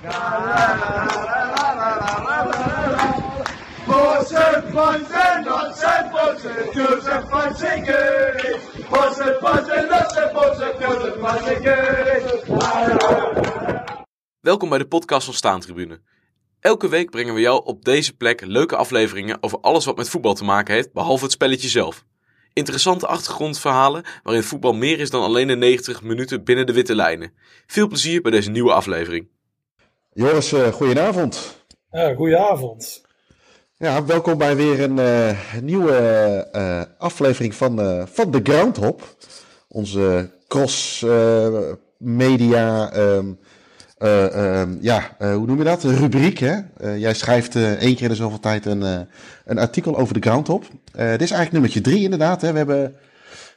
Fonseca. Welkom bij de podcast van Staantribune. Elke week brengen we jou op deze plek leuke afleveringen over alles wat met voetbal te maken heeft, behalve het spelletje zelf. Interessante achtergrondverhalen waarin voetbal meer is dan alleen de 90 minuten binnen de witte lijnen. Veel plezier bij deze nieuwe aflevering. Joris, uh, goedenavond. Ja, goedenavond. Ja, welkom bij weer een uh, nieuwe uh, aflevering van, van de Groundhop. Onze cross-media, um, um, ja, hoe noem je dat? Een rubriek, hè? jij schrijft één keer in de zoveel tijd een, een artikel over de Groundhop. dit is eigenlijk nummertje drie inderdaad. Hè? We hebben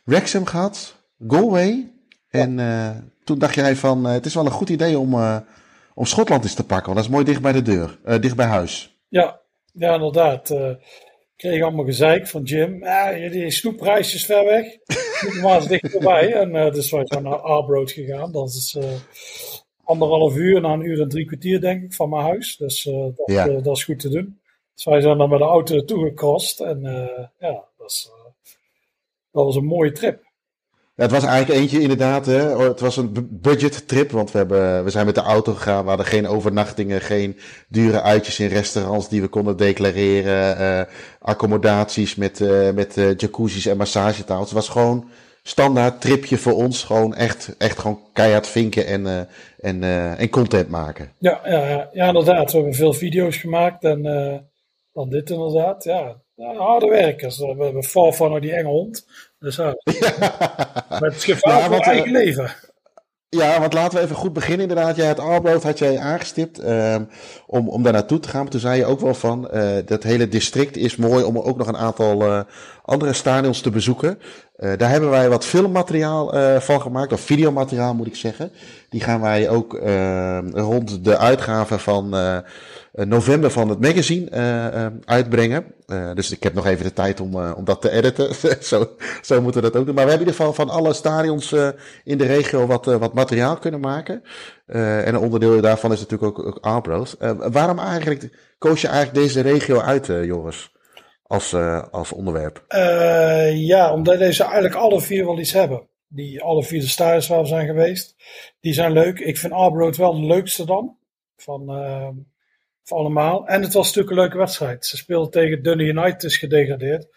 Wrexham gehad, Galway. En toen dacht jij van, het is wel een goed idee om om Schotland eens te pakken. Want dat is mooi dicht bij de deur, uh, dicht bij huis. Ja, ja inderdaad. Uh, ik kreeg allemaal gezeik van Jim. Ah, die snoepreis is ver weg. maar is dichterbij. En uh, dus wij zijn naar Arbroath gegaan. Dat is anderhalf uur, na een uur en drie kwartier denk ik van mijn huis. Dus dat, ja. dat, is goed te doen. Dus wij zijn dan met de auto gecrossed. En ja, dat, is, dat was een mooie trip. Het was eigenlijk eentje inderdaad. Hè. Oh, het was een budget trip, want we, hebben, we zijn met de auto gegaan. We hadden geen overnachtingen, geen dure uitjes in restaurants die we konden declareren. Uh, accommodaties met, uh, met uh, jacuzzis en massagetafels. Het was gewoon standaard tripje voor ons. Gewoon echt, echt gewoon keihard vinken en, en, en content maken. Ja, ja, ja, inderdaad. We hebben veel video's gemaakt en dan dit inderdaad. Ja, harde werkers. We hebben Far van die enge hond. Dus met het gevaar ja, eigen leven. Ja, want laten we even goed beginnen inderdaad. Jij het Arbroath had jij aangestipt um, om, om daar naartoe te gaan. Maar toen zei je ook wel van, uh, dat hele district is mooi om ook nog een aantal uh, andere stadions te bezoeken. Uh, daar hebben wij wat filmmateriaal van gemaakt, of videomateriaal moet ik zeggen. Die gaan wij ook ehm, rond de uitgave van eh, november van het magazine uitbrengen. Dus ik heb nog even de tijd om, om dat te editen. zo, zo moeten we dat ook doen. Maar we hebben in ieder geval van alle stadions in de regio wat, wat materiaal kunnen maken. en een onderdeel daarvan is natuurlijk ook, ook waarom eigenlijk koos je eigenlijk deze regio uit, Joris? Als, als onderwerp? ja, omdat deze eigenlijk alle vier wel iets hebben. Die alle vier de stadions waar we zijn geweest. Die zijn leuk. Ik vind Arbroath wel de leukste dan. Van voor allemaal. En het was natuurlijk een leuke wedstrijd. Ze speelden tegen Dundee United, is gedegradeerd.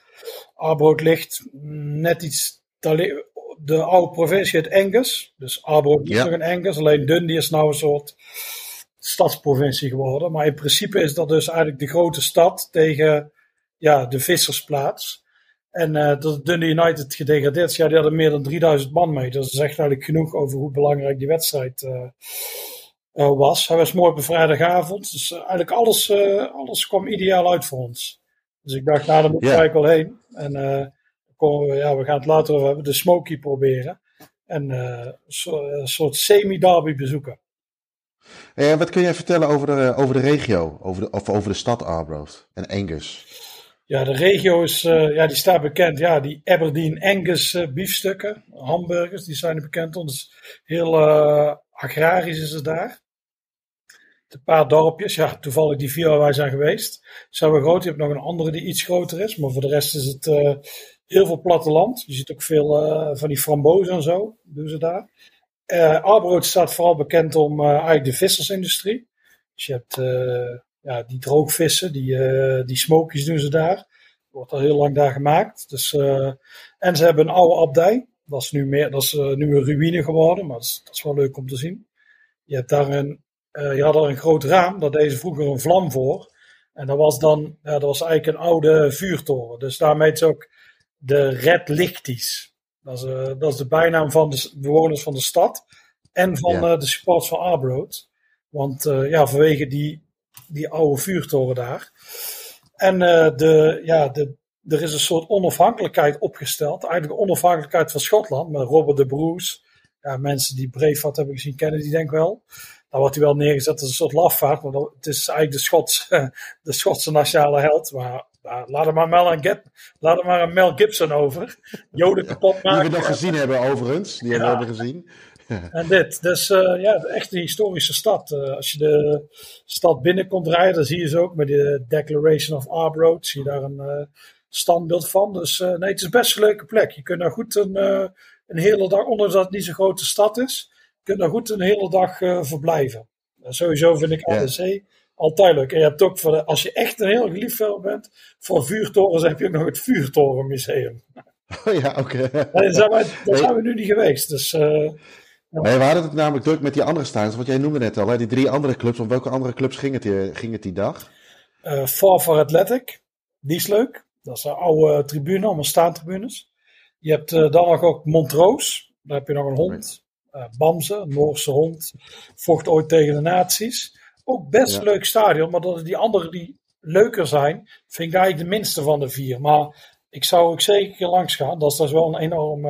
Arbroath ligt net iets. De oude provincie heet Angus. Dus Arbroath is nog een Angus. Alleen Dundee is nou een soort stadsprovincie geworden. Maar in principe is dat dus eigenlijk de grote stad tegen ja, de vissersplaats. En uh, dat Dundee United gedegradeerd is, ja, die hadden meer dan 3000 man mee. Dus dat is echt eigenlijk genoeg over hoe belangrijk die wedstrijd uh, uh, was. Hij was mooi op een vrijdagavond. Dus eigenlijk alles, alles kwam ideaal uit voor ons. Dus ik dacht, nou, daar moet ik yeah. wel heen. En we, ja, we gaan het later over hebben, de Smoky proberen. En een soort semi-derby bezoeken. Ja, wat kun jij vertellen over de, over de regio, over de, of over de stad Arbroath en Angus? Ja, de regio is, ja, die staat bekend. Ja, die Aberdeen Angus biefstukken, hamburgers, die zijn er bekend. Dus heel agrarisch is het daar een paar dorpjes. Ja, toevallig die vier waar wij zijn geweest. Zijn we groot. Je hebt nog een andere die iets groter is. Maar voor de rest is het heel veel platteland. Je ziet ook veel van die frambozen en zo. Doen ze daar. Uh, Arbroath staat vooral bekend om eigenlijk de vissersindustrie. Dus je hebt ja, die droogvissen, die, die smokies doen ze daar. Wordt al heel lang daar gemaakt. Dus, en ze hebben een oude abdij. Dat is nu, meer, dat is, nu een ruïne geworden. Maar dat is, dat is wel leuk om te zien. Je hebt daar een uh, je had er een groot raam, daar deed ze vroeger een vlam voor. En dat was dan, ja, dat was eigenlijk een oude vuurtoren. Dus daarmee is ook de Red Lichties. Dat is, uh, dat is de bijnaam van de bewoners van de stad en van ja. uh, de supporters van Arbroath. Want ja, vanwege die, die oude vuurtoren daar. En de, ja, de, er is een soort onafhankelijkheid opgesteld. Eigenlijk de onafhankelijkheid van Schotland. Met Robert de Bruce. Ja, mensen die Braveheart hebben gezien kennen die denk ik wel. Dan wordt hij wel neergezet als een soort lafaard. Want het is eigenlijk de, Schots, de Schotse nationale held. Maar laat, er maar Mel laat er maar een Mel Gibson over. Joden kapot maken. Die we nog gezien hebben overigens. Die hebben we gezien. En dit, dus uh, ja, echt een historische stad. Uh, als je de stad binnenkomt rijden, dan zie je ze ook met de Declaration of Arbroath. Zie je daar een uh, standbeeld van. Dus nee, het is best een leuke plek. Je kunt daar goed een, een hele dag, ondanks dat het niet zo'n grote stad is, je kunt daar goed een hele dag verblijven. sowieso vind ik ADC altijd leuk. En je hebt ook, voor de, als je echt een heel liefhebber bent, voor vuurtorens heb je ook nog het Vuurtorenmuseum. Oh ja, oké. Okay. Daar, zijn we, daar zijn we nu niet geweest. Dus, uh, we hadden het namelijk druk met die andere staans. Want jij noemde net al, hè, die drie andere clubs. Om welke andere clubs ging het, die, ging het die dag? Uh, for Athletic, die is leuk. Dat is een oude tribune, allemaal staantribunes. Je hebt uh, dan nog ook Montroos. Daar heb je nog een hond. Uh, Bamse, een Noorse hond. Vocht ooit tegen de nazi's. Ook best ja. leuk stadion, maar dat die andere die leuker zijn, vind ik eigenlijk de minste van de vier. Maar ik zou ook zeker langs gaan. Dat is dus wel een enorm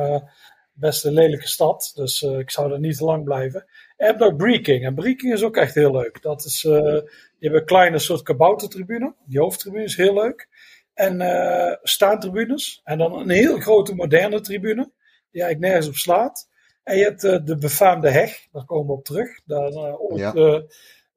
uh, beste lelijke stad. Dus uh, ik zou er niet te lang blijven. En heb Breaking. En Breaking is ook echt heel leuk. Dat is, uh, je hebt een kleine soort kaboutertribune. Die hoofdtribune is heel leuk. En staantribunes. En dan een heel grote moderne tribune. Die eigenlijk nergens op slaat. En je hebt de befaamde heg. Daar komen we op terug. Daar, ooit, ja.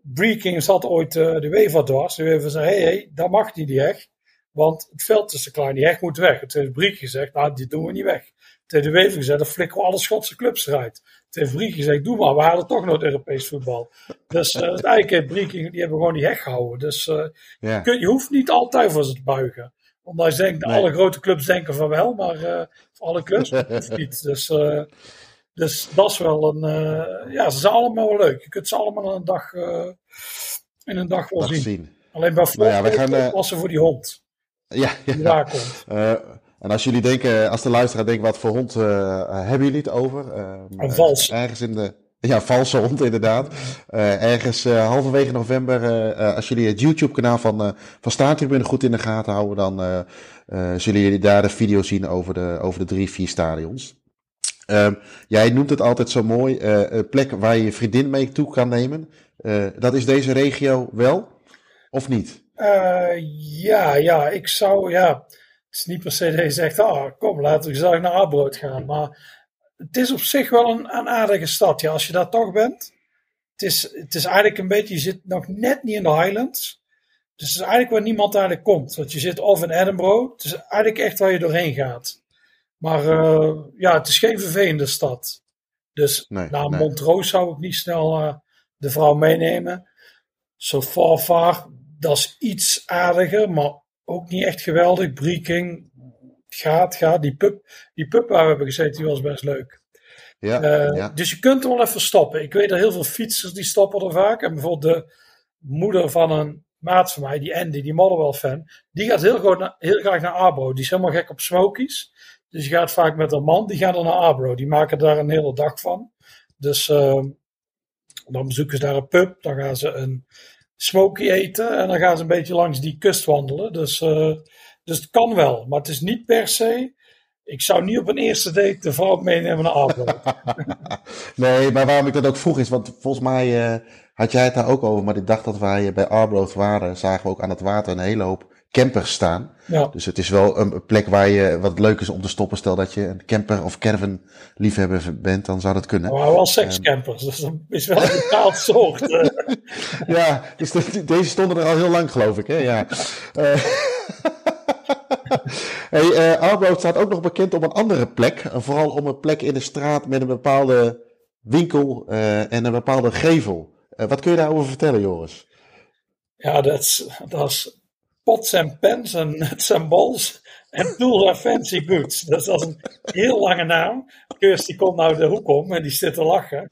Breaking zat ooit de UEFA dwars. De UEFA zei, hé, hey, hey, daar mag niet die heg. Want het veld is te klein, die heg moet weg. Het heeft Briek gezegd, nou, die doen we niet weg. Het heeft de Wever gezegd, dan flikken we alle Schotse clubs eruit. Het heeft Briek gezegd, doe maar, we halen toch nog het Europees voetbal. Dus uh, eigenlijk heeft Briek, die hebben gewoon die heg gehouden. Dus uh, ja. je, je, hoeft niet altijd voor ze te buigen. Omdat je denkt, nee. alle grote clubs denken van wel, maar uh, voor alle clubs hoeft niet. Dus, dus dat is wel een, ja, ze zijn allemaal wel leuk. Je kunt ze allemaal in een dag, in een dag wel zien. zien. Alleen bij nou ja, we gaan, passen voor die hond. Ja, ja. komt. Uh, en als jullie denken, als de luisteraar denkt, wat voor hond uh, hebben jullie het over? Uh, een vals. ergens in de, ja, valse hond inderdaad. ergens halverwege november, als jullie het YouTube-kanaal van, van Staantribune goed in de gaten houden, dan zullen jullie daar de video zien over de, over de drie, vier stadions. Ehm, jij noemt het altijd zo mooi, een plek waar je je vriendin mee toe kan nemen. dat is deze regio wel, of niet? Uh, ja, ja, ik zou, ja, het is niet per se dat je zegt, ah, kom, laten we gezellig naar Arbrood gaan. Maar het is op zich wel een, een aardige stad, ja, als je daar toch bent. Het is, het is eigenlijk een beetje, je zit nog net niet in de Highlands. Dus het is eigenlijk waar niemand eigenlijk komt. Want je zit of in Edinburgh, het is eigenlijk echt waar je doorheen gaat. Maar uh, ja, het is geen vervelende stad. Dus nee, naar nee. Montrose zou ik niet snel uh, de vrouw meenemen. So far, far dat is iets aardiger, maar ook niet echt geweldig. Breaking gaat, gaat. Die pub, die pub waar we hebben gezeten, die was best leuk. Ja, uh, ja. Dus je kunt er wel even stoppen. Ik weet dat heel veel fietsers die stoppen er vaak. En bijvoorbeeld de moeder van een maat van mij, die Andy, die Motherwell fan, die gaat heel, goed heel graag naar Arbro. Die is helemaal gek op smokies. Dus je gaat vaak met een man, die gaat dan naar Arbro. Die maken daar een hele dag van. Dus uh, dan bezoeken ze daar een pub. Dan gaan ze een smoky eten. En dan gaan ze een beetje langs die kust wandelen. Dus, uh, dus het kan wel. Maar het is niet per se. Ik zou niet op een eerste date de vrouw meenemen naar Arbroath. nee, maar waarom ik dat ook vroeg is, want volgens mij uh, had jij het daar ook over. Maar ik dacht dat wij bij Arbroath waren, zagen we ook aan het water een hele hoop campers staan. Ja. Dus het is wel een plek waar je wat leuk is om te stoppen. Stel dat je een camper of caravan liefhebber bent, dan zou dat kunnen. Maar wel sekscampers, dus dat is wel een bepaald soort. Eh. ja, dus de, deze stonden er al heel lang, geloof ik. Hè? Ja. Uh, hey, uh, staat ook nog bekend op een andere plek. Vooral om een plek in de straat met een bepaalde winkel uh, en een bepaalde gevel. wat kun je daarover vertellen, Joris? Ja, dat is, dat is pots en pens en nuts en balls en tools and fancy goods. Dat is een heel lange naam. Kirsty komt nou de hoek om en die zit te lachen.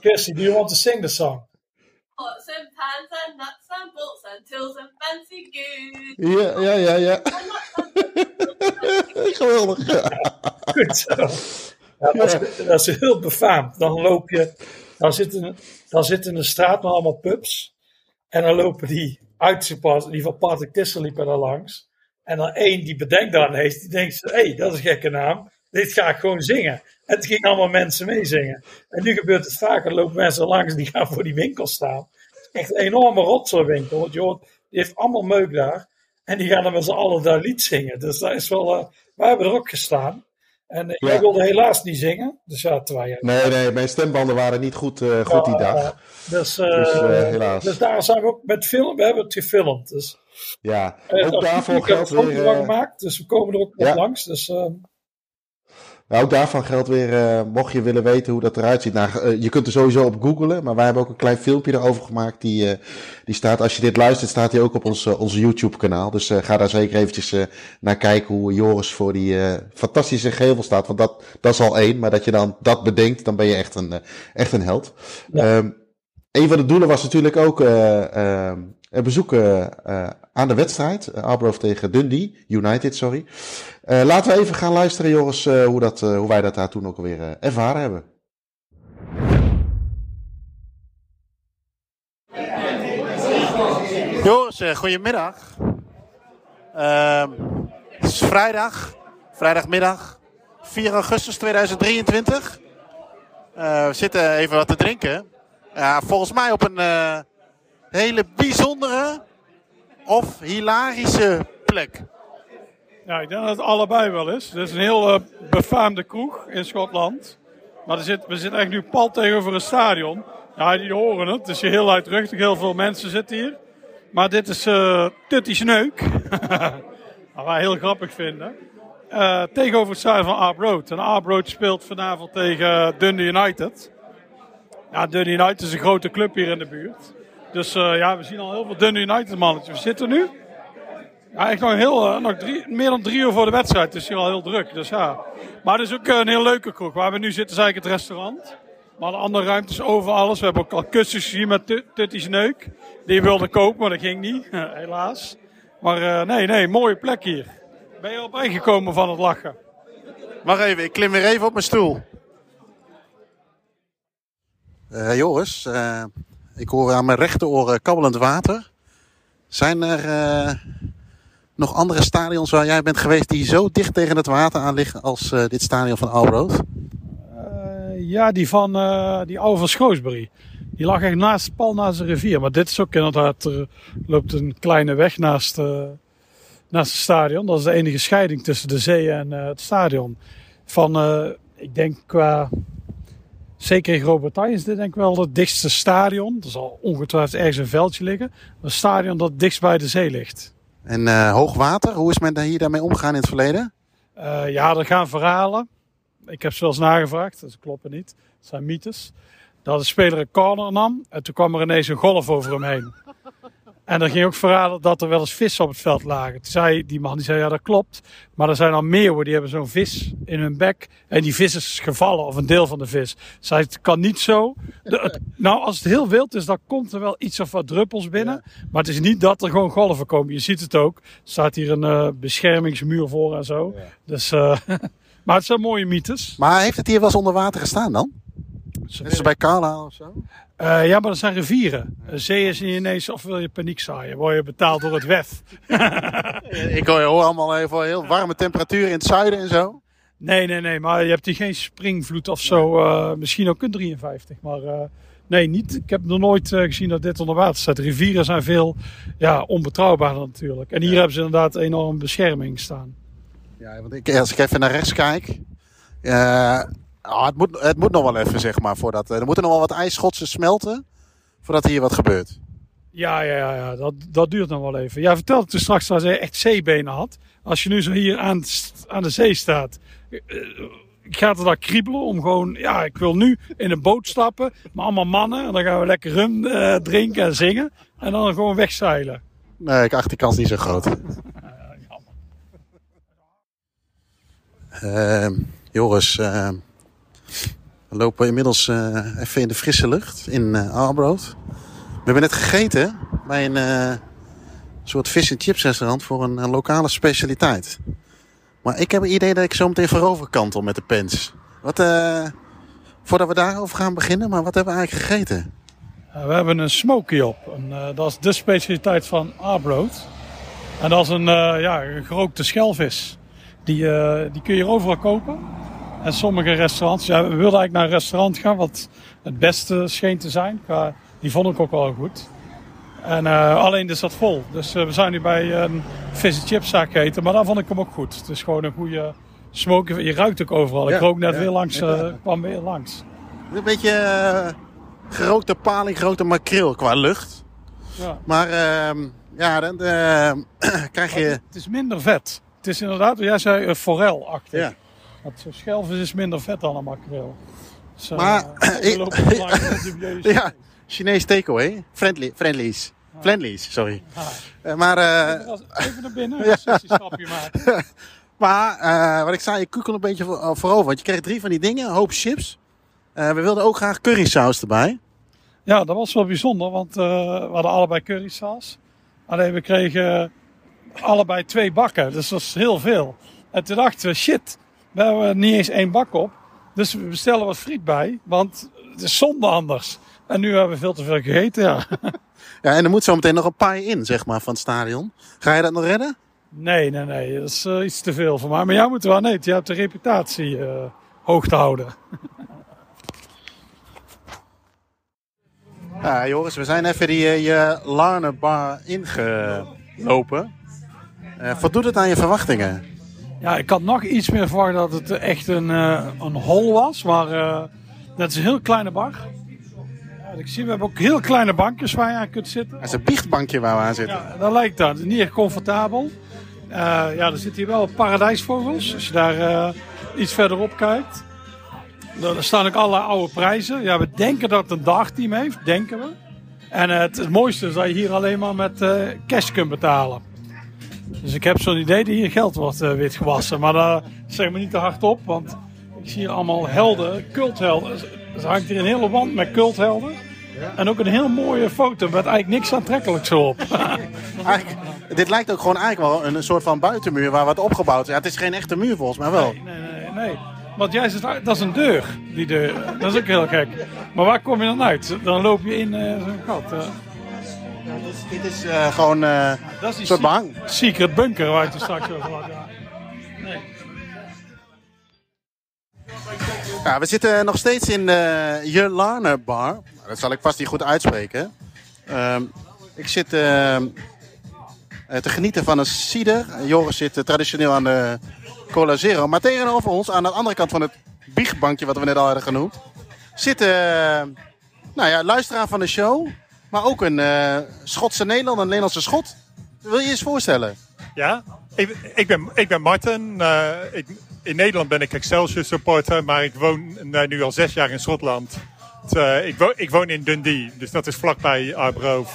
Kirsty, do you want to sing the song? Pots and pans and nuts and bolts and tools and fancy goods. Ja, ja, ja, ja. Geweldig. Goed zo. Ja, dat, is, dat is heel befaamd. Dan loop je, dan zit, in, dan zit in de straat met allemaal pubs. En dan lopen die uitgepast. In ieder geval Patrick Tissel liep er langs. En dan één die bedenkt dan heeft, die denkt, hé, hey, dat is een gekke naam. Dit ga ik gewoon zingen. En het gingen allemaal mensen meezingen. En nu gebeurt het vaker, er lopen mensen langs die gaan voor die winkel staan. Echt een enorme rotzooi-winkel. Want hoort, die heeft allemaal meuk daar. En die gaan dan met z'n allen daar lied zingen. Dus dat is wel, uh, wij hebben er ook gestaan. En uh, Ja. jij wilde helaas niet zingen. Dus ja, terwijl. Nee, nee, mijn stembanden waren niet goed, eh, goed die Ja, dag. Dus, eh, Dus, eh, helaas. dus daar zijn we ook met film, we hebben het gefilmd. Dus, Ja, eh, ook daarvoor geldt weer... eh, gemaakt, dus we komen er ook nog langs. Dus, eh, Nou, ook daarvan geldt weer, eh, mocht je willen weten hoe dat eruit ziet. Nou, eh, je kunt er sowieso op googlen, maar wij hebben ook een klein filmpje erover gemaakt. Die, eh, die staat, als je dit luistert, staat die ook op ons, onze YouTube kanaal. Dus ga daar zeker eventjes naar kijken hoe Joris voor die fantastische gevel staat. Want dat, dat is al één, maar dat je dan dat bedenkt, dan ben je echt een, echt een held. Ja. Ehm, een van de doelen was natuurlijk ook eh, ehm, een bezoek eh, eh, aan de wedstrijd. Uh, Arbroath tegen Dundee, United, sorry. Eh, laten we even gaan luisteren, Joris, eh, hoe, dat, eh, hoe wij dat daar toen ook alweer eh, ervaren hebben. Joris, eh, goedemiddag. Ehm, het is vrijdag, vrijdagmiddag, 4 augustus 2023. Eh, we zitten even wat te drinken. Ja, volgens mij op een eh, hele bijzondere of hilarische plek. Ja, ik denk dat het allebei wel is. Dit is een heel eh, befaamde kroeg in Schotland. Maar zit, we zitten echt nu pal tegenover een stadion. Ja, die horen het. Het is heel luidruchtig. Heel veel mensen zitten hier. Maar dit is eh Tutty Sneuk. Wat wij heel grappig vinden. Eh, tegenover het stadion van Arp Road. En speelt vanavond tegen Dundee United. Ja, Dundee United is een grote club hier in de buurt. Dus eh, ja, we zien al heel veel Dundee United mannetjes. We zitten nu ja, echt nog, heel, eh, nog drie, meer dan drie uur voor de wedstrijd. Het is hier al heel druk. Dus ja. Maar het is ook eh, een heel leuke kroeg. Waar we nu zitten is eigenlijk het restaurant. Maar de andere ruimtes over alles. We hebben ook al kussens gezien met Tu- Tutty's Neuk. Die wilde kopen, maar dat ging niet. Helaas. Maar eh, nee, nee, mooie plek hier. Ben je ingekomen van het lachen? Wacht even, ik klim weer even op mijn stoel. Eh, Joris, eh, ik hoor aan mijn rechteroor kabbelend water. Zijn er eh, nog andere stadions waar jij bent geweest die zo dicht tegen het water aan liggen als eh, dit stadion van Albrood? Eh, ja, die van die oude van Schoosbury. Die lag echt naast, pal naast de rivier. Maar dit is ook inderdaad, er loopt een kleine weg naast, naast het stadion. Dat is de enige scheiding tussen de zee en het stadion. Van, ik denk qua, zeker in Groot-Brittannië is dit denk ik wel het dichtste stadion. Er zal ongetwijfeld ergens een veldje liggen. Een stadion dat dichtst bij de zee ligt. En eh, hoogwater, hoe is men daar hier daarmee omgegaan in het verleden? Eh, ja, er gaan verhalen. Ik heb ze wel eens nagevraagd, dat kloppen niet. Het zijn mythes. Dat de speler een corner nam en toen kwam er ineens een golf over hem heen. En er ging ook verhalen dat er wel eens vissen op het veld lagen. Toen zei die man, die zei ja dat klopt. Maar er zijn al meeuwen, die hebben zo'n vis in hun bek. En die vis is gevallen, of een deel van de vis. Zei het kan niet zo. De- het- nou, als het heel wild is, dan komt er wel iets of wat druppels binnen. Maar het is niet dat er gewoon golven komen. Je ziet het ook. Er staat hier een eh, beschermingsmuur voor en zo. Dus, eh, maar het zijn mooie mythes. Maar heeft het hier wel eens onder water gestaan dan? Als bij Carlisle of zo? Eh, ja, maar dat zijn rivieren. Een zee is ineens, of wil je paniek zaaien? Word je betaald door het WEF? Ik hoor allemaal even heel warme temperaturen in het zuiden en zo. Nee, nee, nee, maar je hebt hier geen springvloed of zo. eh, misschien ook een 53, maar eh, nee, niet. Ik heb nog nooit gezien dat dit onder water staat. Rivieren zijn veel ja, onbetrouwbaarder natuurlijk. En hier hebben ze inderdaad enorm bescherming staan. Ja, want ik, als ik even naar rechts kijk. Eh, ah, het, moet, het moet nog wel even, zeg maar. Voordat, er moeten nog wel wat ijsschotsen smelten. Voordat hier wat gebeurt. Ja, ja, ja, ja dat, dat duurt nog wel even. Jij vertelde toen straks dat hij echt zeebenen had. Als je nu zo hier aan, aan de zee staat, eh, gaat er daar kriebelen om gewoon, ja, ik wil nu in een boot stappen, maar allemaal mannen. En dan gaan we lekker rum eh, drinken en zingen. En dan gewoon wegzeilen. Nee, ik acht die kans niet zo groot. Ehm, Joris, we lopen inmiddels eh, even in de frisse lucht in Arbroath. We hebben net gegeten bij een eh, soort vis en chips restaurant voor een, lokale specialiteit. Maar ik heb het idee dat ik zo meteen voorover kantel met de pens. Wat, voordat we daarover gaan beginnen, maar wat hebben we eigenlijk gegeten? We hebben een smoky op. Dat is de specialiteit van Arbroath. En dat is een, ja, een gerookte schelvis. Die, die kun je overal kopen. En sommige restaurants, ja, we wilden eigenlijk naar een restaurant gaan wat het beste scheen te zijn. Die vond ik ook wel goed. En eh, alleen is dat vol. Dus eh, we zijn nu bij een vis en chipszaak gegeten, maar daar vond ik hem ook goed. Het is gewoon een goede smoken. Je ruikt ook overal. Ja, ik rook net ja, weer langs, eh, kwam weer langs. Een beetje gerookte paling, gerookte makreel qua lucht. Ja. Maar ehm, ja, dan krijg je... Het is minder vet. Het is inderdaad, wat jij zei, uh, forelachtig. Ja. Want schelvis is minder vet dan een makreel. Dus, eh, Maar- dubieuze- Ja, Chinees takeaway. Friendly, friendlies. Friendlies, sorry. Ah. Eh, maar eh, Even naar binnen, een stapje maken. Maar wat ik zei, je kukkel een beetje voor, voorover. Want je kreeg drie van die dingen, een hoop chips. We wilden ook graag currysaus erbij. Ja, dat was wel bijzonder, want we hadden allebei currysaus. Alleen we kregen allebei twee bakken, dus dat is heel veel. En toen dachten we, shit, we hebben niet eens één bak op. Dus we bestellen wat friet bij, want het is zonde anders. En nu hebben we veel te veel gegeten, ja. Ja, en er moet zo meteen nog een paai in, zeg maar, van het stadion. Ga je dat nog redden? Nee, nee, nee, dat is eh, iets te veel voor mij. Maar jij moet wel, nee, je hebt de reputatie eh, hoog te houden. Ja, Joris, we zijn even die eh, je Larne bar ingelopen. Eh voldoet het aan je verwachtingen? Ja, ik had nog iets meer verwacht dat het echt een, eh, een hol was. Maar eh, dat is een heel kleine bar. Ja, ik zie, we hebben ook heel kleine bankjes waar je aan kunt zitten. Dat is een biechtbankje waar we aan zitten. Ja, dat lijkt dat. Het is niet echt comfortabel. Eh, ja, er zitten hier wel paradijsvogels. Als je daar iets verderop kijkt. Er staan ook allerlei oude prijzen. Ja, we denken dat het een dagteam heeft. Denken we. En het, het mooiste is dat je hier alleen maar met cash kunt betalen. Dus ik heb zo'n idee dat hier geld wordt eh, wit gewassen. Maar dat zeg maar niet te hard op. Want ik zie hier allemaal helden, culthelden. Er hangt hier een hele wand met culthelden. En ook een heel mooie foto met eigenlijk niks aantrekkelijks op. Dit lijkt ook gewoon eigenlijk wel een, soort van buitenmuur waar wat opgebouwd is. Ja, het is geen echte muur volgens mij wel. Nee, nee, nee. nee. Want jij zegt, dat is een deur, die deur. Dat is ook heel gek. Maar waar kom je dan uit? Dan loop je in eh, zo'n gat. Eh. Dit is eh, gewoon eh, dat is een soort behang. secret bunker waar je er straks over had. Ja. Nee. Ja, we zitten nog steeds in de Je Larne bar. Dat zal ik vast niet goed uitspreken. Ehm, ik zit ehm, eh, te genieten van een cider. Joris zit eh, traditioneel aan de Cola Zero. Maar tegenover ons, aan de andere kant van het biechtbankje wat we net al hadden genoemd, zit eh, nou ja, luisteraar van de show. Maar ook een eh, Schotse Nederlander, een Nederlandse Schot. Wil je je eens voorstellen? Ja, ik, ik, ben, ik ben Martin. Eh, ik, in Nederland ben ik Excelsior supporter, maar ik woon eh, nu al zes jaar in Schotland. Het, ik, wo- ik woon in Dundee, dus dat is vlakbij Arbroath.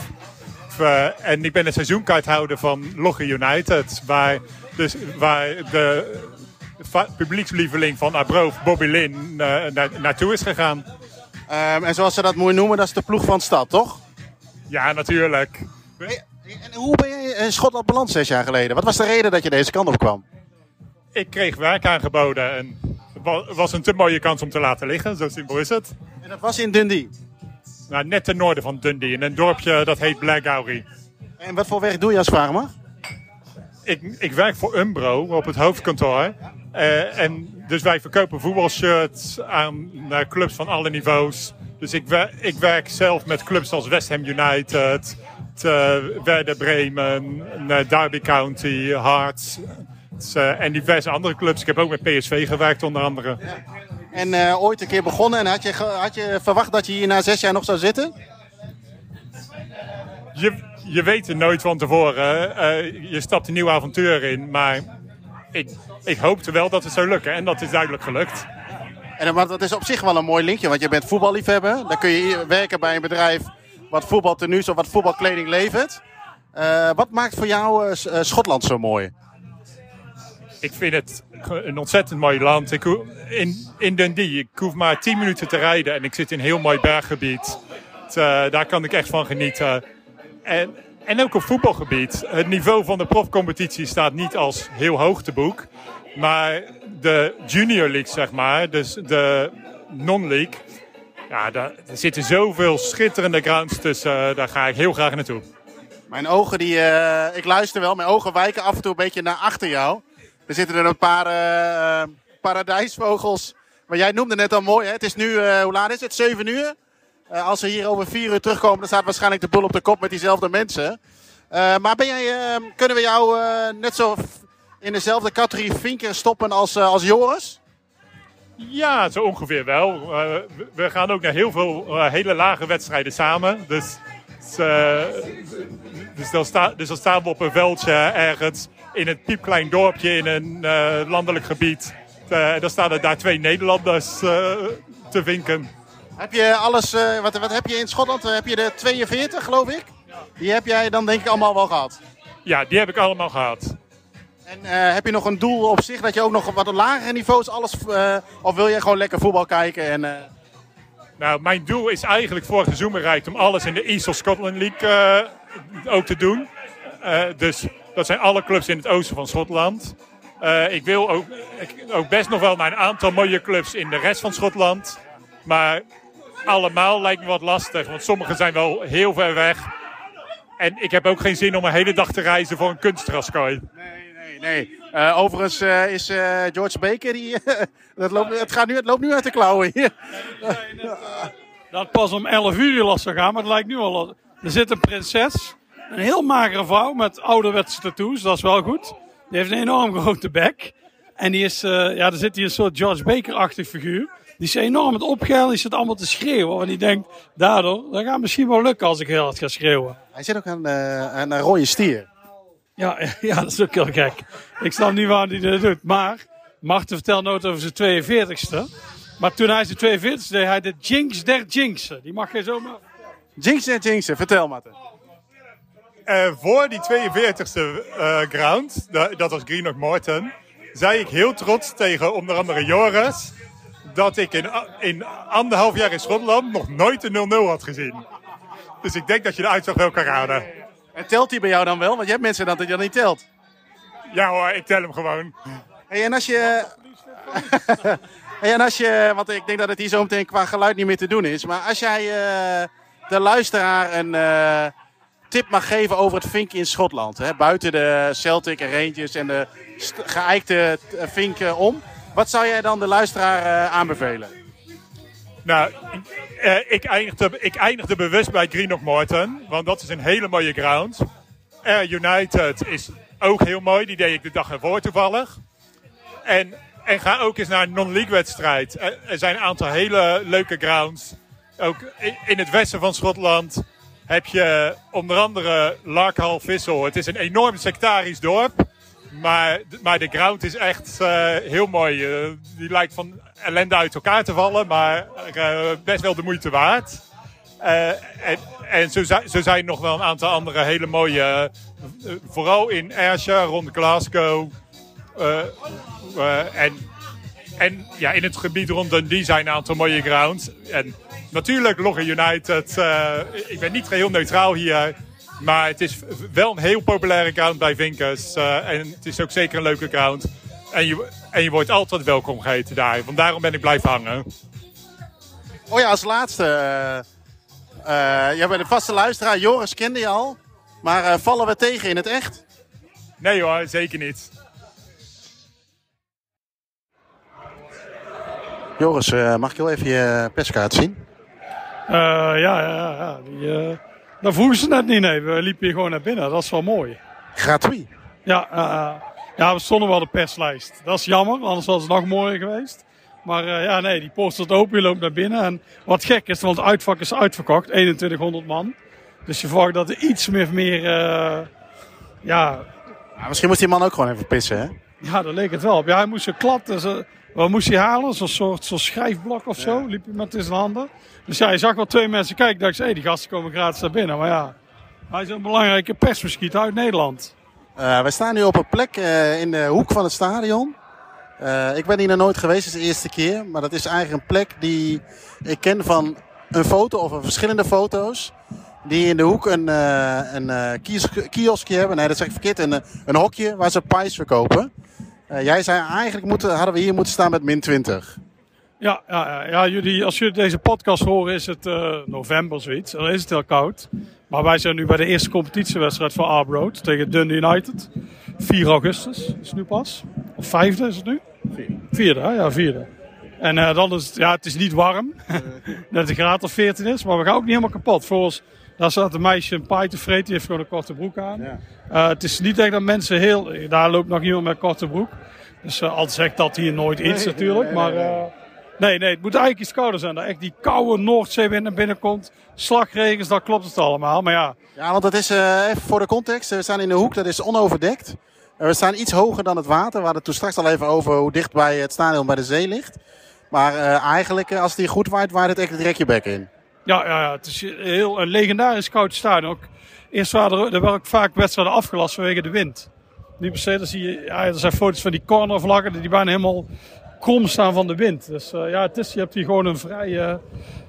En ik ben een seizoenkaarthouder van Logge United, waar, dus, waar de publiekslieveling van Arbroath, Bobby Lin, naar, naartoe is gegaan. Ehm, en zoals ze dat mooi noemen, dat is de ploeg van de stad, toch? Ja, natuurlijk. En hoe ben je in Schotland beland zes jaar geleden? Wat was de reden dat je deze kant op kwam? Ik kreeg werk aangeboden en het wa- het was een te mooie kans om te laten liggen, zo simpel is het. En dat was in Dundee. Nou, net ten noorden van Dundee, in een dorpje dat heet Blackgowrie. En wat voor werk doe je als mag? Ik, ik werk voor Umbro op het hoofdkantoor. Eh, en dus wij verkopen voetbalshirts aan clubs van alle niveaus. Dus ik, wer- ik werk zelf met clubs als West Ham United, te Werder Bremen, eh, Derby County, Hearts en diverse andere clubs. Ik heb ook met PSV gewerkt onder andere. En eh, ooit een keer begonnen en had je, had je verwacht dat je hier na zes jaar nog zou zitten? Je, je weet het nooit van tevoren. Je stapt een nieuw avontuur in. Maar ik, ik hoopte wel dat het zou lukken. En dat is duidelijk gelukt. En, maar dat is op zich wel een mooi linkje, want je bent voetballiefhebber. Dan kun je werken bij een bedrijf wat voetbaltenues of wat voetbalkleding levert. Eh, wat maakt voor jou eh, eh, Schotland zo mooi? Ik vind het een ontzettend mooi land. Ik, in, in Dundee, ik hoef maar 10 minuten te rijden. En ik zit in een heel mooi berggebied. Het, daar kan ik echt van genieten. En, en ook op voetbalgebied. Het niveau van de profcompetitie staat niet als heel hoog te boek. Maar de junior league, zeg maar, dus de non-league. Ja, daar, zitten zoveel schitterende grounds tussen. Daar ga ik heel graag naartoe. Mijn ogen, die, eh, ik luister wel, mijn ogen wijken af en toe een beetje naar achter jou. Er zitten er een paar eh, paradijsvogels. Maar jij noemde net al mooi, hè? het is nu, eh, hoe laat is het? 7 uur? Eh, als we hier over 4 uur terugkomen, dan staat waarschijnlijk de boel op de kop met diezelfde mensen. Eh, maar ben jij, eh, kunnen we jou eh, net zo in dezelfde categorie Vinken stoppen als, als Joris? Ja, zo ongeveer wel. We- gaan ook naar heel veel hele lage wedstrijden samen. Dus, dus, dus, dan dus staan we op een veldje ergens in een piepklein dorpje in een landelijk gebied. Dan staan er daar twee Nederlanders te vinken. Heb je alles, eh, wat, wat heb je in Schotland? Heb je de 42 geloof ik? Die heb jij dan denk ik allemaal wel gehad. Ja, die heb ik allemaal gehad. En eh, heb je nog een doel op zich dat je ook nog op wat lagere niveaus alles... eh, of wil je gewoon lekker voetbal kijken en... eh, Nou, mijn doel is eigenlijk vorig seizoen bereikt om alles in de East of Scotland League eh, ook te doen. Eh, dus dat zijn alle clubs in het oosten van Schotland. Eh, ik wil ook, ik, ook best nog wel naar een aantal mooie clubs in de rest van Schotland. Maar allemaal lijkt me wat lastig, want sommige zijn wel heel ver weg. En ik heb ook geen zin om een hele dag te reizen voor een kunstgraskooi. Nee, nee. Eh, overigens eh, is eh, George Baker, die, dat loopt, het, gaat nu, het loopt nu uit de klauwen hier. Dat pas om 11 uur los zou gaan, maar het lijkt nu al. Er zit een prinses, een heel magere vrouw met ouderwetse tattoos, dat is wel goed. Die heeft een enorm grote bek. En die is, eh, ja, er zit hier een soort George Baker-achtig figuur. Die is enorm met opgehaald, die zit allemaal te schreeuwen. En die denkt, daardoor, dat gaat misschien wel lukken als ik heel hard ga schreeuwen. Hij zit ook aan, eh, aan een rode stier. Ja, ja, dat is ook heel gek. Ik snap niet waarom hij dat doet. Maar Marten vertelt nooit over zijn 42ste. Maar toen hij zijn 42ste deed, hij de Jinx der Jinxen. Die mag je zomaar... Jinx en Jinx, vertel Matten. Eh, voor die 42e eh, ground, da- dat was Greenock Morton, zei ik heel trots tegen onder andere Joris dat ik in, anderhalf jaar in Schotland nog nooit een 0-0 had gezien. Dus ik denk dat je de uitslag wel kan raden. En telt hij bij jou dan wel? Want je hebt mensen dat hij dan niet telt. Ja hoor, ik tel hem gewoon. Hey, en als je... hey, en als je... Want ik denk dat het hier zo meteen qua geluid niet meer te doen is. Maar als jij eh, de luisteraar een eh, tip mag geven over het vinkje in Schotland. Hè, buiten de Celtic en Rangers en de geëikte eh, vinken om. Wat zou jij dan de luisteraar eh, aanbevelen? Nou, eh, ik, eindigde, ik eindigde bewust bij Greenock Morton, want dat is een hele mooie ground. Air United is ook heel mooi, die deed ik de dag ervoor toevallig. En, en ga ook eens naar een non-league wedstrijd. Er, er zijn een aantal hele leuke grounds. Ook in, in het westen van Schotland heb je onder andere Larkhall Vissel. Het is een enorm sectarisch dorp. Maar, de ground is echt eh, heel mooi. Eh, die lijkt van ellende uit elkaar te vallen, maar eh, best wel de moeite waard. En en zo, zo zijn nog wel een aantal andere hele mooie, vooral in Ayrshire, rond Glasgow. en en ja, in het gebied rond Dundee zijn een aantal mooie grounds. En natuurlijk Logger United. ik ben niet geheel neutraal hier. Maar het is wel een heel populaire ground bij Vinkers. eh, en het is ook zeker een leuke ground. En je, en je wordt altijd welkom geheten daar. Want daarom ben ik blijven hangen. Oh ja, als laatste. eh eh, jij bent een vaste luisteraar. Joris kende je al. Maar eh, vallen we tegen in het echt? Nee hoor, zeker niet. Joris, mag ik heel even je perskaart zien? Eh, ja, ja, ja. Die, eh, dat vroegen ze net niet. Nee, we liepen hier gewoon naar binnen. Dat is wel mooi. Gratuit. Ja, eh, eh, ja, we stonden wel de perslijst. Dat is jammer, anders was het nog mooier geweest. Maar eh, ja, nee, die post staat open, je loopt naar binnen. En wat gek is, want het uitvak is uitverkocht, 2100 man. Dus je verwacht dat er iets meer, meer ja, misschien moest die man ook gewoon even pissen, hè? ja, daar leek het wel op. Ja, hij moest zo klad, dus, wat moest hij halen? Zo'n soort zo'n schrijfblok of zo, liep hij met in zijn handen. Dus ja, je zag wel twee mensen kijken, dacht hey, die gasten komen gratis naar binnen. Maar ja, hij is een belangrijke persmuskiet uit Nederland. Eh, we staan nu op een plek eh, in de hoek van het stadion. Eh, ik ben hier nog nooit geweest, het is de eerste keer. Maar dat is eigenlijk een plek die ik ken van een foto of verschillende foto's. Die in de hoek een, een eh, kios- kioskje hebben. Nee, dat zeg ik verkeerd. Een, een hokje waar ze pies verkopen. Eh, jij zei eigenlijk moeten, hadden we hier moeten staan met min 20. Ja, ja, ja, ja jullie, als jullie deze podcast horen is het eh, november zoiets. Dan is het heel koud. Maar wij zijn nu bij de eerste competitiewedstrijd van Arbroad tegen Dundee United. 4 augustus is het nu pas. Of vijfde is het nu? Vierde, hè? ja vierde. En eh, dan is het, ja, het is niet warm. Net een graad of 14 is, maar we gaan ook niet helemaal kapot. Volgens Daar zat een meisje een paai te vreten, die heeft gewoon een korte broek aan. Ja. Eh, het is niet echt dat mensen heel... Daar loopt nog iemand met een korte broek. Dus uh, al zegt dat hier nooit iets Nee, natuurlijk. nee, maar nee, nee. eh, nee, nee, het moet eigenlijk iets kouder zijn. Dat echt die koude Noordzeewind naar binnen komt. Slagregens, dat klopt het allemaal. Maar ja, Ja, want dat is, eh, even voor de context, we staan in de hoek, dat is onoverdekt. En we staan iets hoger dan het water. We hadden het toen straks al even over hoe dicht bij het stadion bij de zee ligt. Maar eh, eigenlijk, eh, als het hier goed waait, waait het echt direct je bek in. Ja, ja, ja, het is heel een legendarisch koud stadion. Ook, eerst waren er, er ook vaak wedstrijden afgelast vanwege de wind. Niet per se, dan zie je, ja, er zijn foto's van die cornervlaggen die bijna helemaal krom staan van de wind. Dus eh, ja, het is, je hebt hier gewoon een vrij, eh,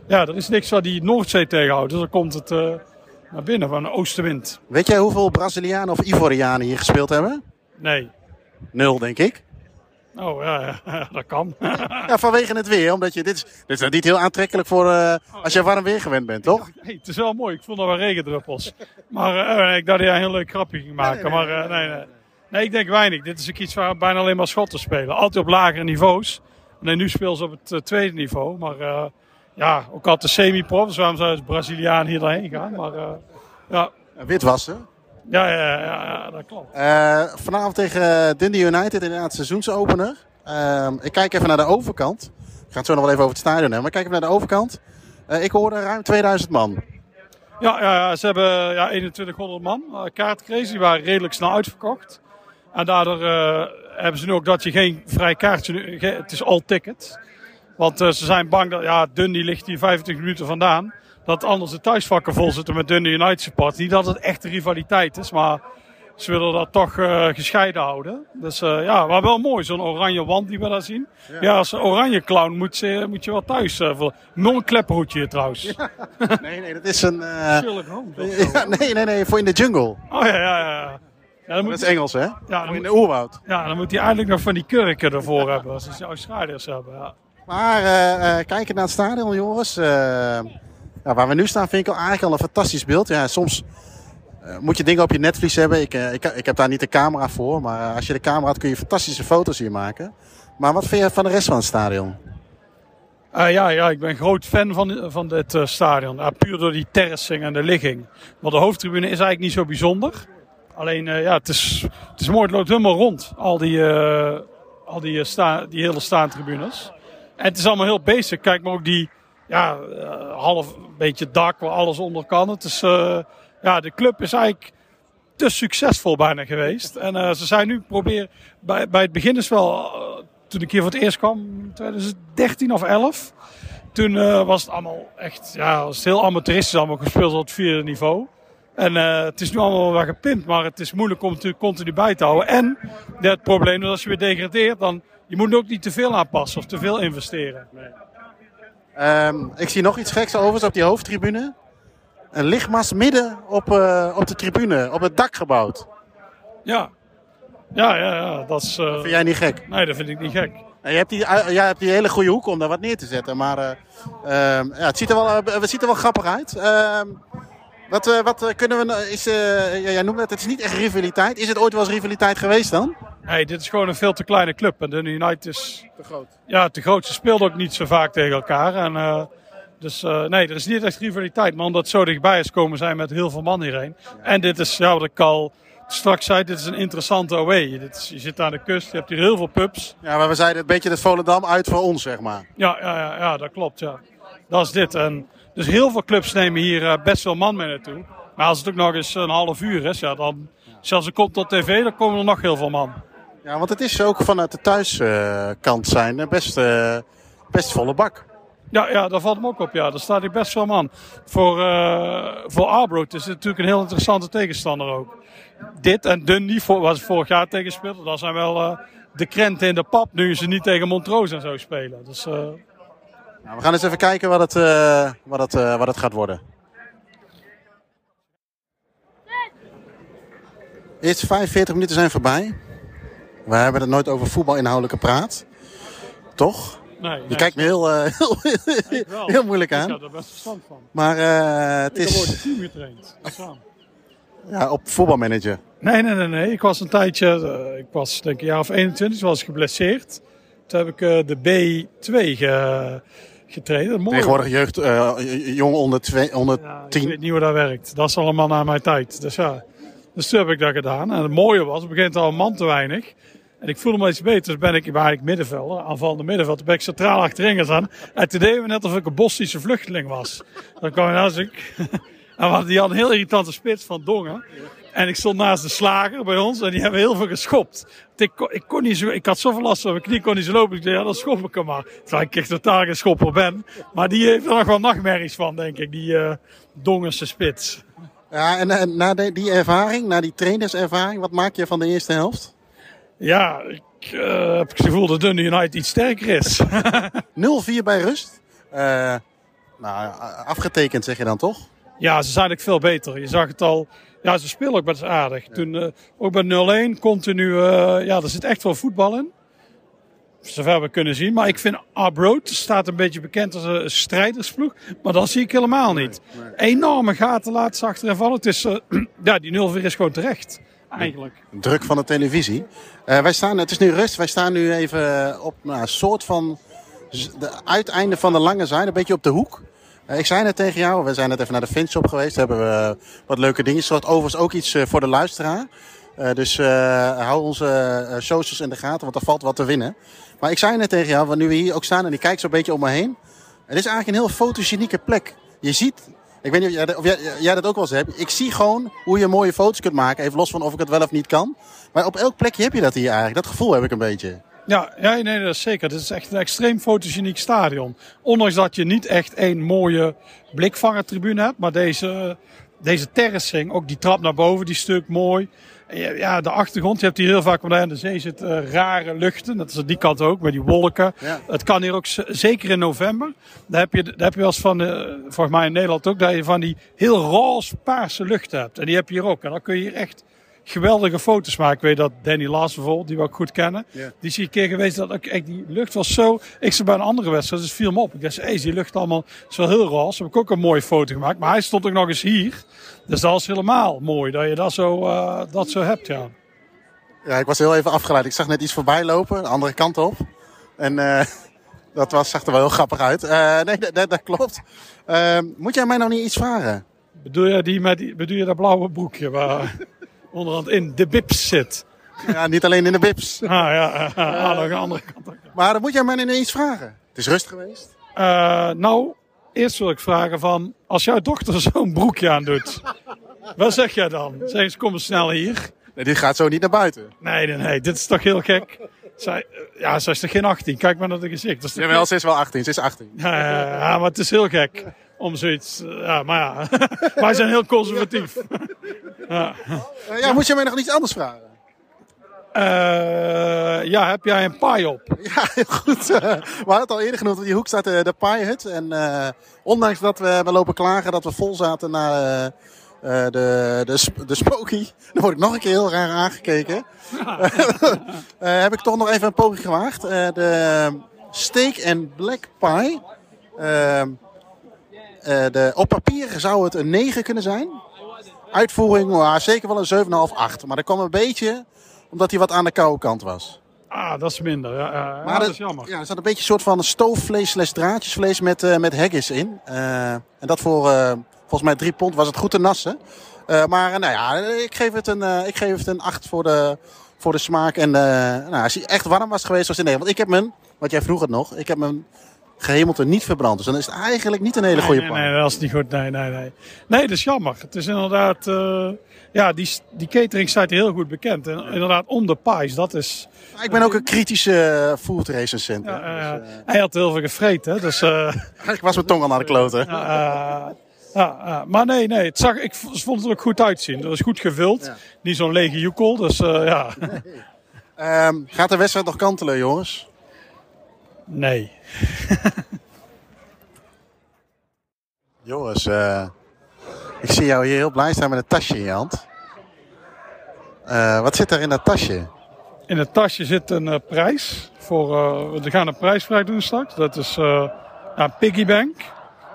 ja, er is niks wat die Noordzee tegenhoudt. Dus dan komt het eh, naar binnen van een oostenwind. Weet jij hoeveel Brazilianen of Ivorianen hier gespeeld hebben? Nee. Nul, denk ik. Oh ja, ja, dat kan. Ja, vanwege het weer, omdat je, dit is, dit is niet heel aantrekkelijk voor eh, als je warm weer gewend bent, toch? Hey, het is wel mooi. Ik vond dat wel regendruppels. Maar eh, ik dacht dat een heel leuk grapje ging maken. maar eh, nee, nee. nee, ik denk weinig. Dit is ook iets waar bijna alleen maar schotten spelen. Altijd op lagere niveaus. Nee, nu spelen ze op het tweede niveau. Maar ja, ook altijd de semi-prof. Dus waarom zou de Braziliaan hier doorheen gaan? Maar ja. Witwassen. Ja, ja, ja, dat klopt. Eh, vanavond tegen Dundee United, inderdaad seizoensopener. Ehm, ik kijk even naar de overkant. Ik ga het zo nog wel even over het stadion hebben. Maar kijk even naar de overkant. Eh, ik hoorde ruim 2000 man. Ja, ja, ze hebben ja, 2100 man uh, kaart gekregen. Die waren redelijk snel uitverkocht. En daardoor uh, hebben ze nu ook dat je geen vrij kaartje... Het is all ticket. Want uh, ze zijn bang dat... Ja, Dundee ligt hier 25 minuten vandaan. Dat anders de thuisvakken vol zitten met Dundee United support. Niet dat het echt een rivaliteit is, maar... Ze willen dat toch uh, gescheiden houden. Dus uh, ja, maar wel mooi, zo'n oranje wand die we daar zien. Ja, ja als oranje clown moet, uh, moet je wel thuis. voor nog een klepperhoedje hier trouwens. Ja. Nee, nee, dat is een... Sherlock Holmes. Ja, nee, nee, nee, voor in de jungle. Oh ja, ja, ja. ja dat, moet is Engels, hè? Ja, in de oerwoud. Ja, dan moet hij eigenlijk nog van die kurken ervoor hebben. Als ze Australiërs hebben, ja. Maar kijken naar het stadion, jongens. Waar we nu staan vind ik eigenlijk al een fantastisch beeld. Ja, soms uh, moet je dingen op je netvlies hebben. Ik, uh, ik, ik, heb daar niet de camera voor. Maar als je de camera had kun je fantastische foto's hier maken. Maar wat vind je van de rest van het stadion? Uh, ja, ja, ik ben groot fan van, van dit uh, stadion. puur door die terracing en de ligging. Want de hoofdtribune is eigenlijk niet zo bijzonder. Alleen, uh, ja, het is, het is mooi. Het loopt helemaal rond. Al die, al die, die hele staantribunes. En het is allemaal heel basic. Kijk maar ook die, ja, half beetje dak waar alles onder kan. Het is ja, de club is eigenlijk te succesvol bijna geweest. En uh, ze zijn nu proberen, bij, bij het begin is wel, toen ik hier voor het eerst kwam, 2013 of 11. Toen was het allemaal echt, ja, was heel amateuristisch allemaal gespeeld op het vierde niveau. En het is nu allemaal wel gepimpt, maar het is moeilijk om het continu bij te houden. En het probleem is als je weer degradeert, dan je moet ook niet te veel aanpassen of te veel investeren. Nee. Um, ik zie nog iets geks overigens op die hoofdtribune een lichtmast midden op, uh, op de tribune, op het dak gebouwd. Ja, ja, ja, ja dat is. Uh... Dat vind jij niet gek? Nee, dat vind ik niet gek. En je, hebt die, uh, jij hebt die hele goede hoek om daar wat neer te zetten, maar uh, ja, het, ziet er wel, het ziet er wel grappig uit. Ehm, wat, wat kunnen we. Is, jij noemt het, het is niet echt rivaliteit. Is het ooit wel eens rivaliteit geweest dan? Nee, dit is gewoon een veel te kleine club. En de United is. Te groot. Ja, te groot. Ze speelden ook niet zo vaak tegen elkaar. En, dus uh, nee, er is niet echt rivaliteit. Maar omdat het zo dichtbij is komen zijn met heel veel man hierheen. En dit is, ja, wat ik al straks zei, dit is een interessante away. Dit is, je zit aan de kust, je hebt hier heel veel pubs. Ja, maar we zeiden een beetje het Volendam uit voor ons, zeg maar. Ja, ja, ja, ja dat klopt, ja. Dat is dit. En dus heel veel clubs nemen hier uh, best wel man mee naartoe. Maar als het ook nog eens een half uur is, ja, dan... Zelfs er komt tot tv, dan komen er nog heel veel man. Ja, want het is ook vanuit de thuiskant zijn best, best volle bak. Ja, ja, daar valt me ook op. Ja, daar staat hij best wel man. Voor, uh, voor is het natuurlijk een heel interessante tegenstander ook. Dit en Dundee, voor, waar ze vorig jaar tegen speelden, dat zijn wel uh, de krenten in de pap. Nu ze niet tegen Montrose en zo spelen. Dus, uh... nou, we gaan eens even kijken wat het, wat het, wat het gaat worden. De eerste 45 minuten zijn voorbij. We hebben het nooit over voetbalinhoudelijke praat. Toch? Nee, je nee, kijkt me heel, uh, heel, heel, moeilijk aan. Ik heb er best verstand van. Maar uh, het ik is... heb ooit een team getraind. ja, op voetbalmanager. Nee, nee, nee, nee. Ik was een tijdje, uh, ik was denk ik een jaar of 21, toen was ik geblesseerd. Toen heb ik de B2 ge, getraind. Mooi. Tegenwoordig jeugd, eh, jong onder, twee, onder Ja, ik 10. weet niet hoe dat werkt. Dat is allemaal naar mijn tijd. Dus ja, dus toen heb ik dat gedaan. En het mooie was, op een gegeven moment al een man te weinig. En ik voelde me iets beter. Dus ben ik, ik ben eigenlijk middenvelder, aanvallende middenveld. Ben ik centraal achterin gaan. En toen deden we net alsof ik een Bosnische vluchteling was. Dan kwam ik naast ik. En wat- die had een heel irritante spits van Dongen. En ik stond naast de slager bij ons en die hebben heel veel geschopt. Ik kon, ik, kon niet zo, ik had zoveel last van mijn knie, kon niet zo lopen. Ik dacht, ja, dan schop ik hem maar. Terwijl ik echt totaal geen schopper ben. Maar die heeft er nog wel nachtmerries van, denk ik, die eh Dongense spits. Ja, en, en na die ervaring, na die trainerservaring, wat maak je van de eerste helft? Ja, ik eh, heb het gevoel dat Dundee United iets sterker is. 0-4 bij rust. Eh, nou, afgetekend zeg je dan toch? ja, ze zijn ook veel beter. Je zag het al. Ja, ze spelen ook best aardig. Toen, eh, ook bij 0-1 continu. ja, er zit echt wel voetbal in. Zover we kunnen zien. Maar ik vind Arbroad staat een beetje bekend als een strijdersploeg. Maar dat zie ik helemaal niet. Enorme gaten laten ze vallen. Het is, ja, die 0-4 is gewoon terecht. Eigenlijk. Druk van de televisie. Eh, wij staan, het is nu rust. Wij staan nu even op nou, een soort van de uiteinde van de lange zijde. Een beetje op de hoek. Eh, ik zei net tegen jou, we zijn net even naar de Finshop geweest. Daar hebben we wat leuke dingen. Zoals overigens ook iets eh, voor de luisteraar. Dus hou onze socials in de gaten, want er valt wat te winnen. Maar ik zei net tegen jou, want nu we hier ook staan en ik kijk zo'n beetje om me heen. Het is eigenlijk een heel fotogenieke plek. Je ziet, ik weet niet of jij, of jij, dat ook wel eens hebt. Ik zie gewoon hoe je mooie foto's kunt maken. Even los van of ik het wel of niet kan. Maar op elk plekje heb je dat hier eigenlijk. Dat gevoel heb ik een beetje. Ja, ja nee, dat is zeker. Het is echt een extreem fotogeniek stadion. Ondanks dat je niet echt één mooie blikvangertribune hebt. Maar deze, deze terracing, ook die trap naar boven, die stuk mooi. Ja, de achtergrond, je hebt hier heel vaak, want aan de zee zit eh, rare luchten. Dat is aan die kant ook, met die wolken. Ja. Het kan hier ook, zeker in november. Daar heb je, daar heb je wel eens van, eh, volgens mij in Nederland ook, dat je van die heel roze paarse luchten hebt. En die heb je hier ook. En dan kun je hier echt geweldige foto's maken. Ik weet dat Danny Lars bijvoorbeeld, die we ook goed kennen. Die zie ik een keer geweest dat ook echt die lucht was zo. Ik zat bij een andere wedstrijd, dus viel me op. Ik dacht, hey, is die lucht allemaal zo heel roze. Heb ik ook een mooie foto gemaakt. Maar hij stond ook nog eens hier. Dus dat is helemaal mooi dat je dat zo, eh, dat zo hebt, ja. Ja, ik was heel even afgeleid. Ik zag net iets voorbij lopen, de andere kant op. En eh, dat was, zag er wel heel grappig uit. Eh, nee, dat, dat, dat klopt. Moet jij mij nog niet iets vragen? Bedoel je, die met bedoel je dat blauwe broekje waar onderhand in de bips zit? Ja, niet alleen in de bips. Ah ja, ah, aan de andere kant. Maar dan moet jij mij iets vragen. Het is rust geweest. Eh, nou, eerst wil ik vragen van, als jouw dochter zo'n broekje aan doet, wat zeg jij dan? Zeg eens, kom eens snel hier. Nee, die gaat zo niet naar buiten. Nee, nee, nee, dit is toch heel gek. Zij, eh, ja, zij is toch geen 18? Kijk maar naar de gezicht. Dat is Jawel, ze is wel 18. Ze is 18. Ja, ja, ja, maar het is heel gek om zoiets. eh, Ja, maar ja, wij zijn heel conservatief. Ja. Eh, ja, moet jij mij nog iets anders vragen? Eh, ja, heb jij een paai op? Ja, heel goed. Eh, we hadden het al eerder genoemd. Op die hoek staat de, de Pie-hut. En eh, ondanks dat we hebben lopen klagen dat we vol zaten naar eh, eh, de, de, de Smoky. Dan word ik nog een keer heel raar aangekeken. Eh, heb ik toch nog even een poging gewaagd. Eh, de steak and black pie. Eh, de, op papier zou het een 9 kunnen zijn. Uitvoering, maar zeker wel een 7,5, 8. Maar dat kwam een beetje omdat hij wat aan de koude kant was. Ah, dat is minder. Ja, ja, Maar dat is jammer. Ja, er zat een beetje een soort van stoofvlees slash draadjesvlees met, eh, met haggis in. Eh, en dat voor volgens mij drie pond was het goed te nassen. Maar nou ja, ik geef het een, ik geef het een 8 voor de, voor de smaak. En nou, als hij echt warm was geweest, was het nee. Want ik heb mijn, wat jij vroeg het nog, ik heb mijn gehemelte niet verbrand. Dus dan is het eigenlijk niet een hele goede nee, nee, nee, dat is niet goed. Nee, nee, nee. Nee, dat is jammer. Het is inderdaad... eh, ja, die, die catering staat heel goed bekend. En inderdaad, om de pies, dat is... Ik ben ook een kritische eh, food recensent. Ja, Dus, eh, hij had heel veel gevreten, hè, dus... ik was mijn tong al naar de kloten. ja, maar nee, nee. Het zag, ik vond het er ook goed uitzien. Dat is goed gevuld. Ja. Niet zo'n lege joekel, dus ja. Ehm, gaat de wedstrijd nog kantelen, jongens? Nee. Jongens, eh, ik zie jou hier heel blij staan met een tasje in je hand. Eh, wat zit er in dat tasje? In het tasje zit een eh, prijs. Voor, we gaan een prijsvrij doen straks. Dat is een piggy bank.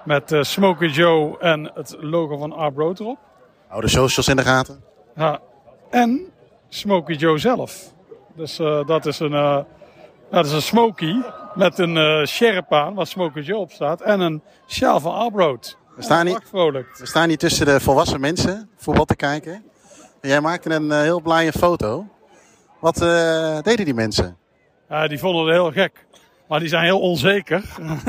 Met Smokey Joe en het logo van Arbroad erop. Hou de socials in de gaten. Ja. En Smokey Joe zelf. Dus dat is een, dat is een Smokey. Met een eh sjerp aan, waar Smoker Joe op staat. En een sjaal van Arbroad. We staan, hier, vrolijk. we staan hier tussen de volwassen mensen voetbal te kijken. En jij maakte een eh, heel blije foto. Wat eh, deden die mensen? Ja, die vonden het heel gek. Maar die zijn heel onzeker.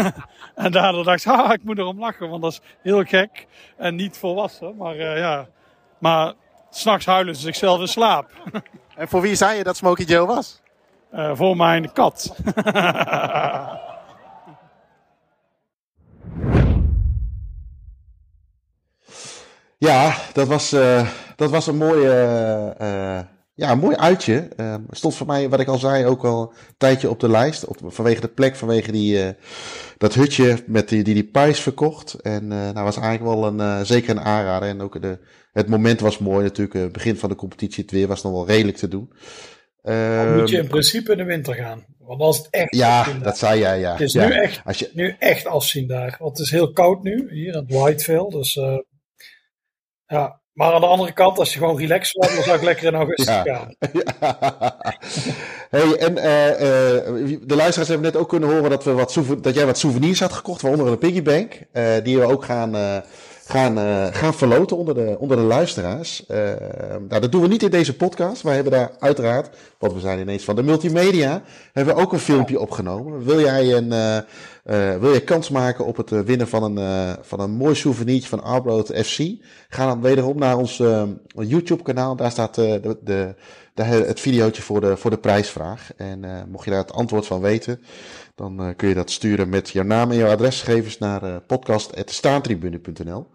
en daardoor dacht ik, ah, ik moet erom lachen, want dat is heel gek. En niet volwassen, maar ja. Maar s'nachts huilen ze zichzelf in slaap. En voor wie zei je dat Smokey Joe was? Eh, voor mijn kat. Ja, dat was, eh, dat was een mooi, eh, ja, mooi uitje. Eh, stond voor mij, wat ik al zei, ook al een tijdje op de lijst. Op, vanwege de plek, vanwege die, dat hutje met die, die die Pijs verkocht. En eh nou was eigenlijk wel een, zeker een aanrader. En ook de, het moment was mooi natuurlijk. Begin van de competitie, het weer was nog wel redelijk te doen. Dan moet je Ehm, in principe in de winter gaan. Want als het echt ja, daar. dat zei jij, ja. Het is ja. nu echt Als je, nu echt afzien daar. Want het is heel koud nu, hier in het Whiteville. Dus uh, ja. Maar aan de andere kant, als je gewoon relaxed wordt, dan zou ik lekker in augustus Ja. gaan. hey, en eh, eh, de luisteraars hebben net ook kunnen horen dat, we wat dat jij wat souvenirs had gekocht, waaronder een piggybank. eh die we ook gaan, eh, gaan, eh, gaan verloten onder de, onder de luisteraars. Eh, nou, dat doen we niet in deze podcast. Wij hebben daar uiteraard, want we zijn ineens van de multimedia, hebben we ook een filmpje opgenomen. Wil jij een, eh, wil je kans maken op het winnen van een, van een mooi souvenirtje van Arbroad FC? Ga dan wederom naar ons YouTube kanaal. Daar staat de, de, de, het videootje voor de, voor de prijsvraag. En mocht je daar het antwoord van weten, dan eh, kun je dat sturen met jouw naam en jouw adresgegevens naar eh podcast.staantribune.nl.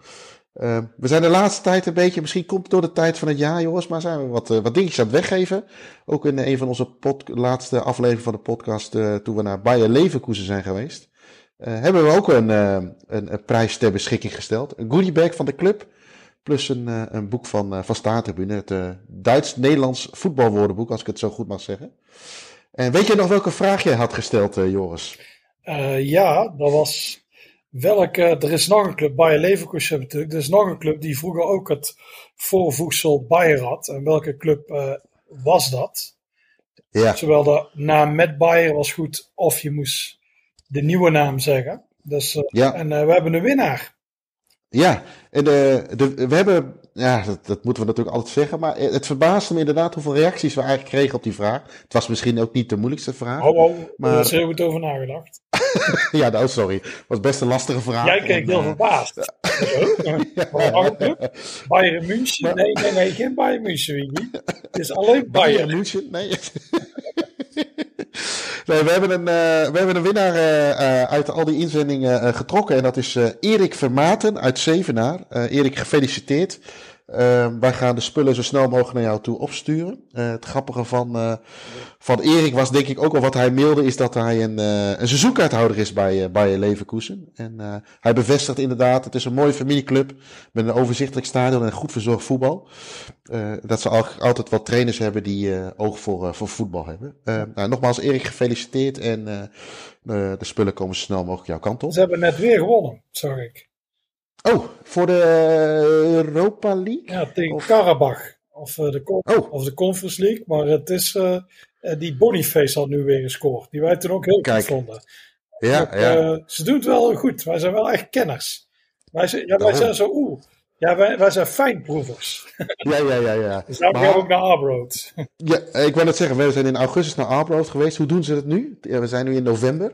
Eh, we zijn de laatste tijd een beetje, misschien komt het door de tijd van het jaar, jongens, maar zijn we wat, wat dingetjes aan het weggeven. Ook in een van onze laatste afleveringen van de podcast, toen we naar Bayer Leverkusen zijn geweest, hebben we ook een, een, een prijs ter beschikking gesteld. Een goodiebag van de club. Plus een, een boek van, van Staantribune, het Duits-Nederlands voetbalwoordenboek, als ik het zo goed mag zeggen. En weet je nog welke vraag jij had gesteld, eh, Joris? Uh, ja, dat was welke. Er is nog een club, Bayer Leverkusen natuurlijk. Er is nog een club die vroeger ook het voorvoegsel Bayer had. En welke club uh, was dat? Ja. Zowel de naam met Bayer was goed, of je moest de nieuwe naam zeggen. Dus, ja. En we hebben een winnaar. Ja, en de, de, we hebben, ja, dat, dat, moeten we natuurlijk altijd zeggen, maar het verbaasde me inderdaad hoeveel reacties we eigenlijk kregen op die vraag. Het was misschien ook niet de moeilijkste vraag. Oh, oh maar... daar is heel goed over nagedacht. ja, nou, sorry. Het was best een lastige vraag. Jij keek heel verbaasd. ja. Bayern München? Nee, nee, nee, geen Bayern München, Wiggy. Het is alleen Bayern. Bayern München? Nee. We hebben een, uh, we hebben een winnaar uh, uh, uit al die inzendingen getrokken. En dat is Erik Vermaten uit Zevenaar. Erik, gefeliciteerd. Wij gaan de spullen zo snel mogelijk naar jou toe opsturen. het grappige van, van Erik was denk ik ook al wat hij mailde. Is dat hij een, een seizoenkaarthouder is bij, bij Leverkusen. En hij bevestigt inderdaad. Het is een mooie familieclub. Met een overzichtelijk stadion en goed verzorgd voetbal. dat ze al, altijd wat trainers hebben die oog voor, voor voetbal hebben. nou, nogmaals Erik gefeliciteerd. En de spullen komen zo snel mogelijk jouw kant op. Ze hebben net weer gewonnen, zag ik. Oh, voor de Europa League? Ja, tegen of... Karabach. Of, uh, de, oh. of de Conference League. Maar het is, uh, die Boniface had nu weer gescoord. Die wij toen ook heel Kijk. goed vonden. Ja, ook, ja. Uh, ze doen het wel goed. Wij zijn wel echt kenners. Wij zijn, ja, wij zijn zo oeh. Ja, wij, wij zijn fijnproevers. Ja, ja, ja. ja. Dus daarom gaan we ook naar Arbroad. Ja, ik wou net zeggen, we zijn in augustus naar Arbroad geweest. Hoe doen ze het nu? We zijn nu in november.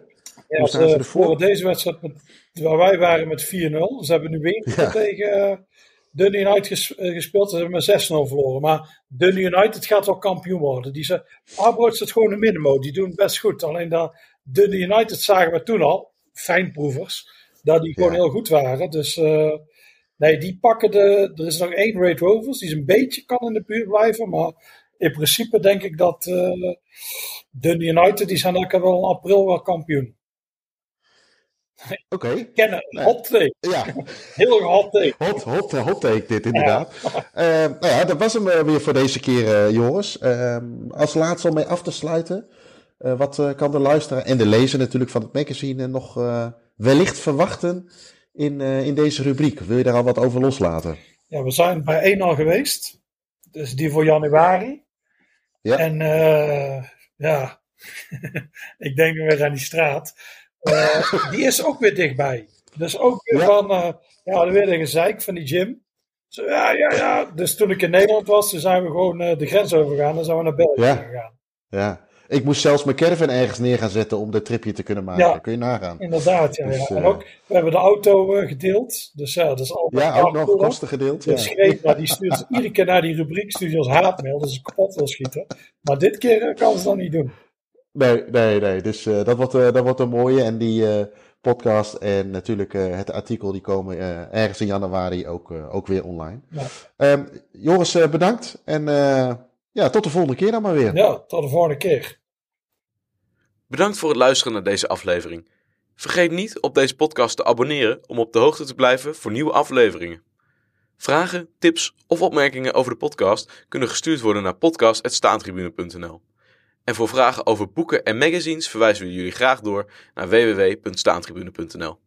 Ja, Hoe staan ze ervoor? Voor deze wedstrijd, met, waar wij waren met 4-0. Ze hebben nu weer ja. tegen uh, Dun United ges, uh, gespeeld. Ze hebben met 6-0 verloren. Maar Dun United gaat wel kampioen worden. Die ze, zit gewoon in de middenmoot. Die doen best goed. Alleen dat Dun United zagen we toen al, fijnproevers, dat die gewoon ja. heel goed waren. Dus uh, nee, die pakken de. Er is nog één Red Rovers, die is een beetje kan in de buurt blijven. Maar in principe denk ik dat uh, Dun United, die zijn lekker wel in april wel kampioen. Oké. Okay. Kennen, nee. hot take. Ja. Heel hot take. Hot, hot, hot take dit inderdaad. Ja. Uh, nou ja, dat was hem uh, weer voor deze keer, uh, jongens. als laatste om mee af te sluiten. wat kan de luisteraar en de lezer natuurlijk van het magazine nog wellicht verwachten in, in deze rubriek? Wil je daar al wat over loslaten? Ja, we zijn bij 1 al geweest. Dus die voor januari. Ja. En ja, ik denk weer aan die straat. Eh, die is ook weer dichtbij. Dus ook weer Ja. van, eh, ja, er weer een gezeik van die gym. Zo, ja, ja, ja. Dus toen ik in Nederland was, toen zijn we gewoon eh, de grens overgegaan. Dan zijn we naar België Ja. gegaan. Ja. Ik moest zelfs mijn caravan ergens neer gaan zetten om dat tripje te kunnen maken. Ja. Kun je nagaan. Inderdaad, ja. Dus, ja. En ook, we hebben de auto gedeeld. Dus ja, dat is allemaal Ja, ook nog kosten gedeeld. Ja. Dus Greta, die stuurt iedere keer naar die rubriek stuurt die als haatmail. Dat ze kapot wil schieten. Maar dit keer kan ze dat niet doen. Nee, nee, nee. Dus eh, dat, wordt, eh, dat wordt een mooie. En die eh, podcast en natuurlijk eh, het artikel die komen eh, ergens in januari ook, eh, ook weer online. Ja. Ehm, Joris, eh, bedankt. En eh, ja, tot de volgende keer dan maar weer. Ja, tot de volgende keer. Bedankt voor het luisteren naar deze aflevering. Vergeet niet op deze podcast te abonneren om op de hoogte te blijven voor nieuwe afleveringen. Vragen, tips of opmerkingen over de podcast kunnen gestuurd worden naar podcast.staantribune.nl. En voor vragen over boeken en magazines verwijzen we jullie graag door naar www.staantribune.nl.